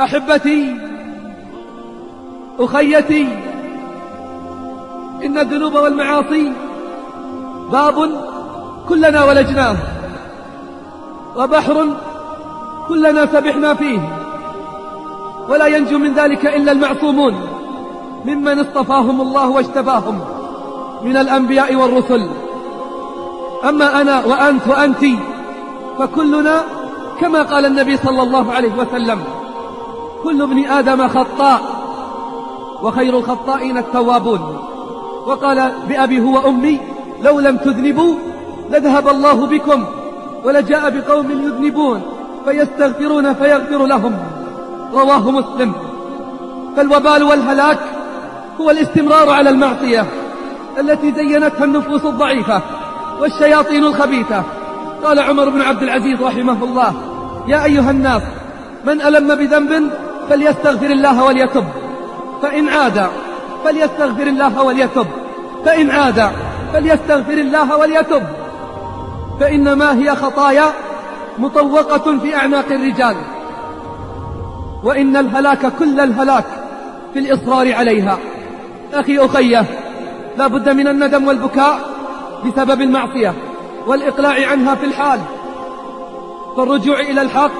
أحبتي أخيتي إن الذنوب والمعاصي باب كلنا ولجناه وبحر كلنا سبحنا فيه ولا ينجو من ذلك إلا المعصومون ممن اصطفاهم الله واجتباهم من الأنبياء والرسل. أما أنا وأنت وأنت فكلنا كما قال النبي صلى الله عليه وسلم. كل ابن آدم خطاء وخير الخطائين التوابون. وقال بأبي هو أمي لو لم تذنبوا لذهب الله بكم ولجاء بقوم يذنبون فيستغفرون فيغفر لهم. رواه مسلم. فالوبال والهلاك هو الاستمرار على المعصية التي زينتها النفوس الضعيفة والشياطين الخبيثة. قال عمر بن عبد العزيز رحمه الله يا أيها الناس من ألم بذنب فليستغفر الله وليتب فإن عاد فليستغفر الله وليتب فإن عاد فليستغفر الله وليتب فإنما هي خطايا مطوقة في أعناق الرجال. وإن الهلاك كل الهلاك في الإصرار عليها. أخي أخيه لا بد من الندم والبكاء بسبب المعصية والإقلاع عنها في الحال. فالرجوع إلى الحق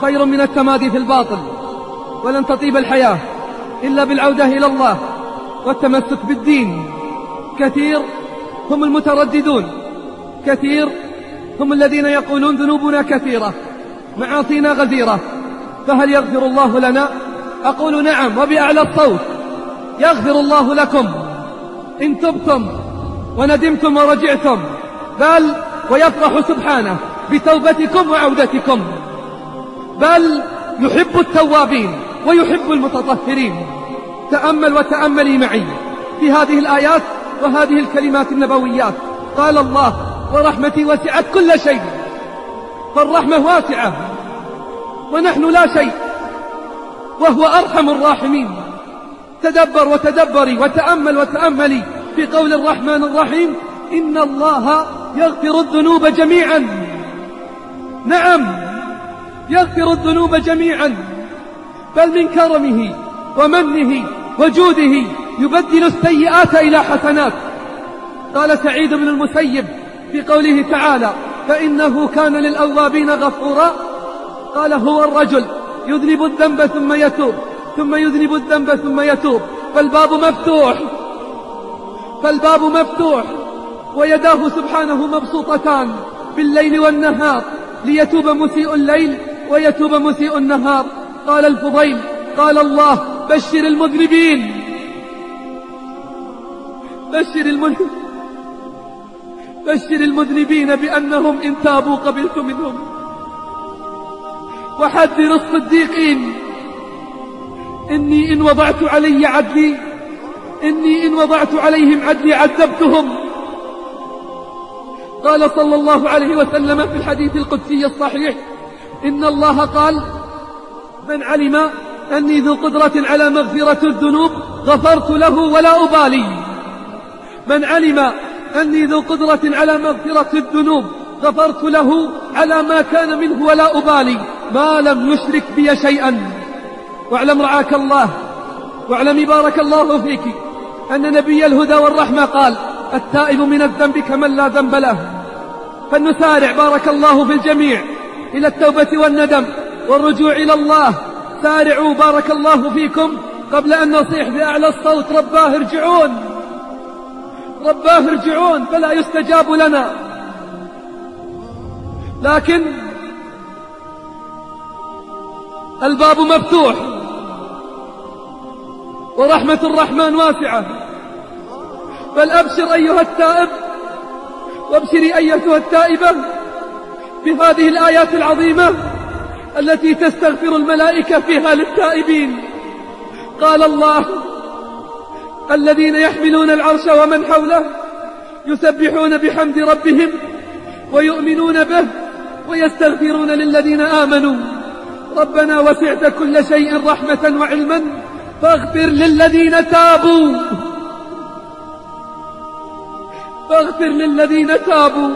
خير من التمادي في الباطل. ولن تطيب الحياة إلا بالعودة إلى الله والتمسك بالدين. كثير هم المترددون. كثير هم الذين يقولون ذنوبنا كثيرة معاصينا غزيرة. فهل يغفر الله لنا؟ أقول نعم وبأعلى الصوت. يغفر الله لكم إن تبتم وندمتم ورجعتم. بل ويفرح سبحانه بتوبتكم وعودتكم. بل يحب التوابين. ويحب المتطهرين. تأمل وتأملي معي في هذه الآيات وهذه الكلمات النبويات. قال الله ورحمتي وسعت كل شيء فالرحمة واسعة ونحن لا شيء وهو أرحم الراحمين. تدبر وتدبري وتأمل وتأملي في قول الرحمن الرحيم إن الله يغفر الذنوب جميعا نعم يغفر الذنوب جميعا. بل من كرمه ومنه وجوده يبدل السيئات إلى حسنات. قال سعيد بن المسيب في قوله تعالى فإنه كان للأوابين غفورا. قال هو الرجل يذنب الذنب ثم يتوب ثم يذنب الذنب ثم يتوب. فالباب مفتوح فالباب مفتوح ويداه سبحانه مبسوطتان بالليل والنهار ليتوب مسيء الليل ويتوب مسيء النهار. قال الفضيل قال الله بشر المذنبين. بشر المذنبين بشر المذنبين بأنهم إن تابوا قبلت منهم. وحذر الصديقين. إني إن وضعت علي عدلي إني إن وضعت عليهم عدلي عذبتهم. قال صلى الله عليه وسلم في الحديث القدسي الصحيح إن الله قال من علم أني ذو قدرة على مغفرة الذنوب غفرت له ولا أبالي. من علم أني ذو قدرة على مغفرة الذنوب غفرت له على ما كان منه ولا أبالي. ما لم يشرك بي شيئا. واعلم رعاك الله. واعلم بارك الله فيك. أن نبي الهدى والرحمة قال التائب من الذنب كمن لا ذنب له. فلنسارع بارك الله في الجميع إلى التوبة والندم. والرجوع إلى الله. سارعوا بارك الله فيكم. قبل أن نصيح بأعلى الصوت رباه ارجعون. رباه ارجعون فلا يستجاب لنا. لكن الباب مفتوح. ورحمة الرحمن واسعة. فالأبشر أيها التائب وأبشري أيتها التائبة بهذه الآيات العظيمة. التي تستغفر الملائكة فيها للتائبين. قال الله الذين يحملون العرش ومن حوله يسبحون بحمد ربهم ويؤمنون به ويستغفرون للذين آمنوا. ربنا وسعت كل شيء رحمة وعلما فاغفر للذين تابوا. فاغفر للذين تابوا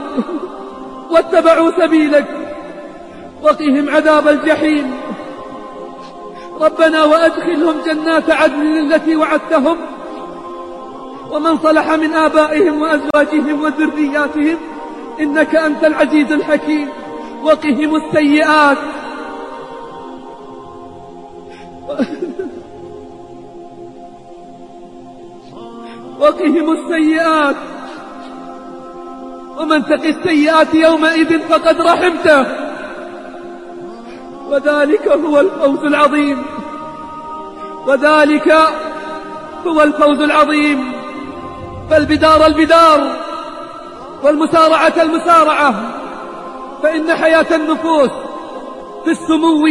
واتبعوا سبيلك. وقهم عذاب الجحيم. ربنا وأدخلهم جنات عدن التي وعدتهم. ومن صلح من آبائهم وأزواجهم وذرياتهم إنك أنت العزيز الحكيم. وقهم السيئات. وقهم السيئات. ومن تقي السيئات يومئذ فقد رحمته. وذلك هو الفوز العظيم. وذلك هو الفوز العظيم. فالبدار البدار والمسارعة المسارعة. فإن حياة النفوس في السمو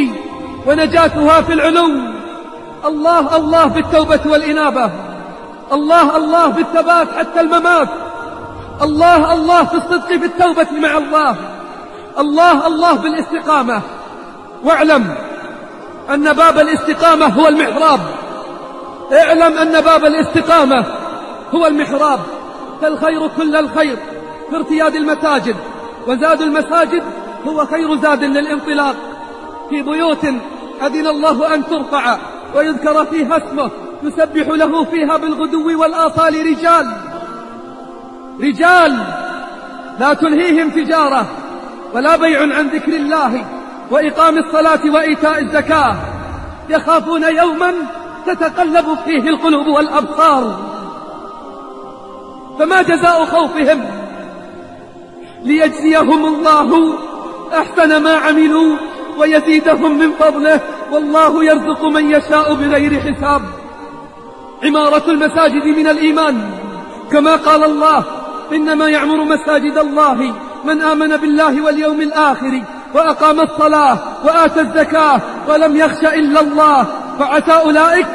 ونجاتها في العلو. الله الله بالتوبة والإنابة. الله الله بالثبات حتى الممات. الله الله في الصدق في التوبة مع الله. الله الله بالاستقامة. واعلم أن باب الاستقامة هو المحراب. اعلم أن باب الاستقامة هو المحراب. فالخير كل الخير في ارتياد المساجد وزاد المساجد هو خير زاد للانطلاق. في بيوت أذن الله أن ترفع ويذكر فيها اسمه يسبح له فيها بالغدو والآصال رجال. رجال لا تلهيهم تجارة ولا بيع عن ذكر الله. وإقام الصلاة وإيتاء الزكاة يخافون يوما تتقلب فيه القلوب والأبصار فما جزاء خوفهم ليجزيهم الله أحسن ما عملوا ويزيدهم من فضله والله يرزق من يشاء بغير حساب عمارة المساجد من الإيمان كما قال الله إنما يعمر مساجد الله من آمن بالله واليوم الآخر وأقام الصلاة وآتى الزكاة ولم يخش إلا الله فعسى أولئك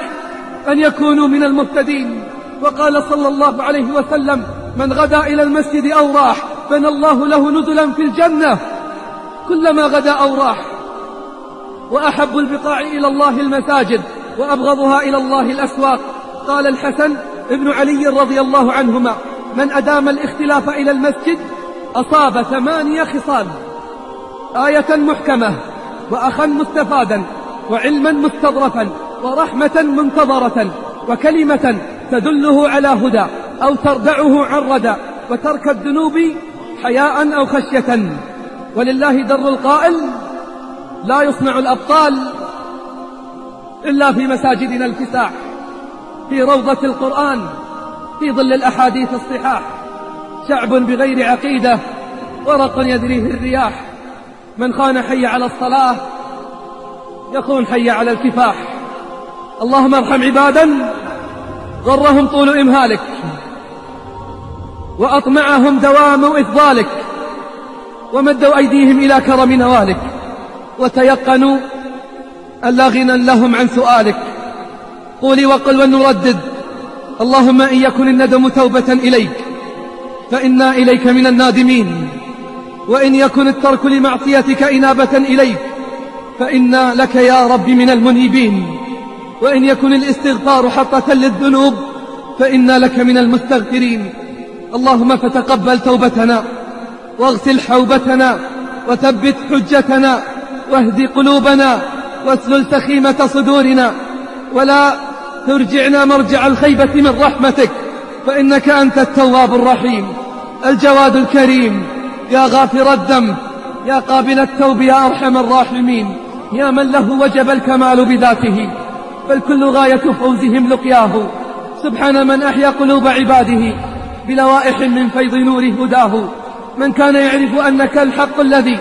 أن يكونوا من المهتدين. وقال صلى الله عليه وسلم من غدا إلى المسجد أو راح بنى الله له نزلا في الجنة كلما غدا أو راح وأحب البقاع إلى الله المساجد وأبغضها إلى الله الأسواق. قال الحسن ابن علي رضي الله عنهما من أدام الاختلاف إلى المسجد أصاب ثمانية خصال آية محكمة وأخا مستفادا وعلما مستظرفا ورحمة منتظرة وكلمة تدله على هدى أو تردعه عن ردى وترك الذنوب حياء أو خشية. ولله در القائل لا يصنع الأبطال إلا في مساجدنا الفساح في روضة القرآن في ظل الأحاديث الصحاح. شعب بغير عقيدة ورق يدريه الرياح. من خان حي على الصلاة يخون حي على الكفاح. اللهم ارحم عبادا غرهم طول إمهالك وأطمعهم دوام إفضالك ومدوا أيديهم إلى كرم نوالك وتيقنوا أن لا غنى لهم عن سؤالك. قولي وقل ونردد. اللهم إن يكن الندم توبة إليك فإنا إليك من النادمين. وإن يكن الترك لمعصيتك إنابة إليك فإنا لك يا رب من المنيبين. وإن يكن الاستغفار حطة للذنوب فإنا لك من المستغفرين. اللهم فتقبل توبتنا واغسل حوبتنا وثبت حجتنا واهد قلوبنا واسلل سخيمة صدورنا. ولا ترجعنا مرجع الخيبة من رحمتك فإنك أنت التواب الرحيم الجواد الكريم. يا غافر الذنب يا قابل التوب يا أرحم الراحمين يا من له وجب الكمال بذاته فالكل غاية فوزهم لقياه. سبحان من أحيا قلوب عباده بلوائح من فيض نور هداه. من كان يعرف أنك الحق الذي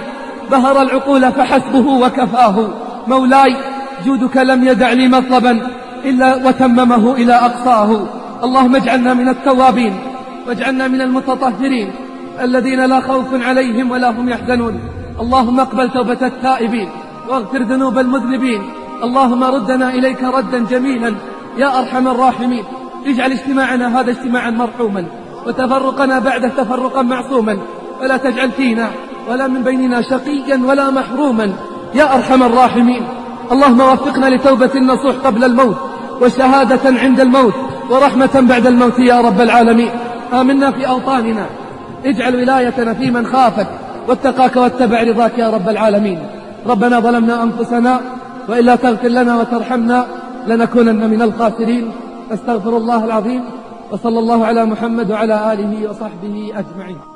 بهر العقول فحسبه وكفاه. مولاي جودك لم يدع لي مطلبا إلا وتممه إلى أقصاه. اللهم اجعلنا من التوابين واجعلنا من المتطهرين الذين لا خوف عليهم ولا هم يحزنون. اللهم اقبل توبة التائبين واغفر ذنوب المذنبين. اللهم ردنا إليك ردا جميلا. يا أرحم الراحمين. اجعل اجتماعنا هذا اجتماعا مرحوما. وتفرقنا بعده تفرقا معصوما. ولا تجعل فينا ولا من بيننا شقيا ولا محروما. يا أرحم الراحمين. اللهم وفقنا لتوبة النصوح قبل الموت وشهادة عند الموت ورحمة بعد الموت يا رب العالمين. آمنا في أوطاننا. اجعل ولايتنا في من خافك واتقاك واتبع رضاك يا رب العالمين. ربنا ظلمنا أنفسنا وإلا تغفر لنا وترحمنا لنكونن من الخاسرين. أستغفر الله العظيم وصلى الله على محمد وعلى آله وصحبه أجمعين.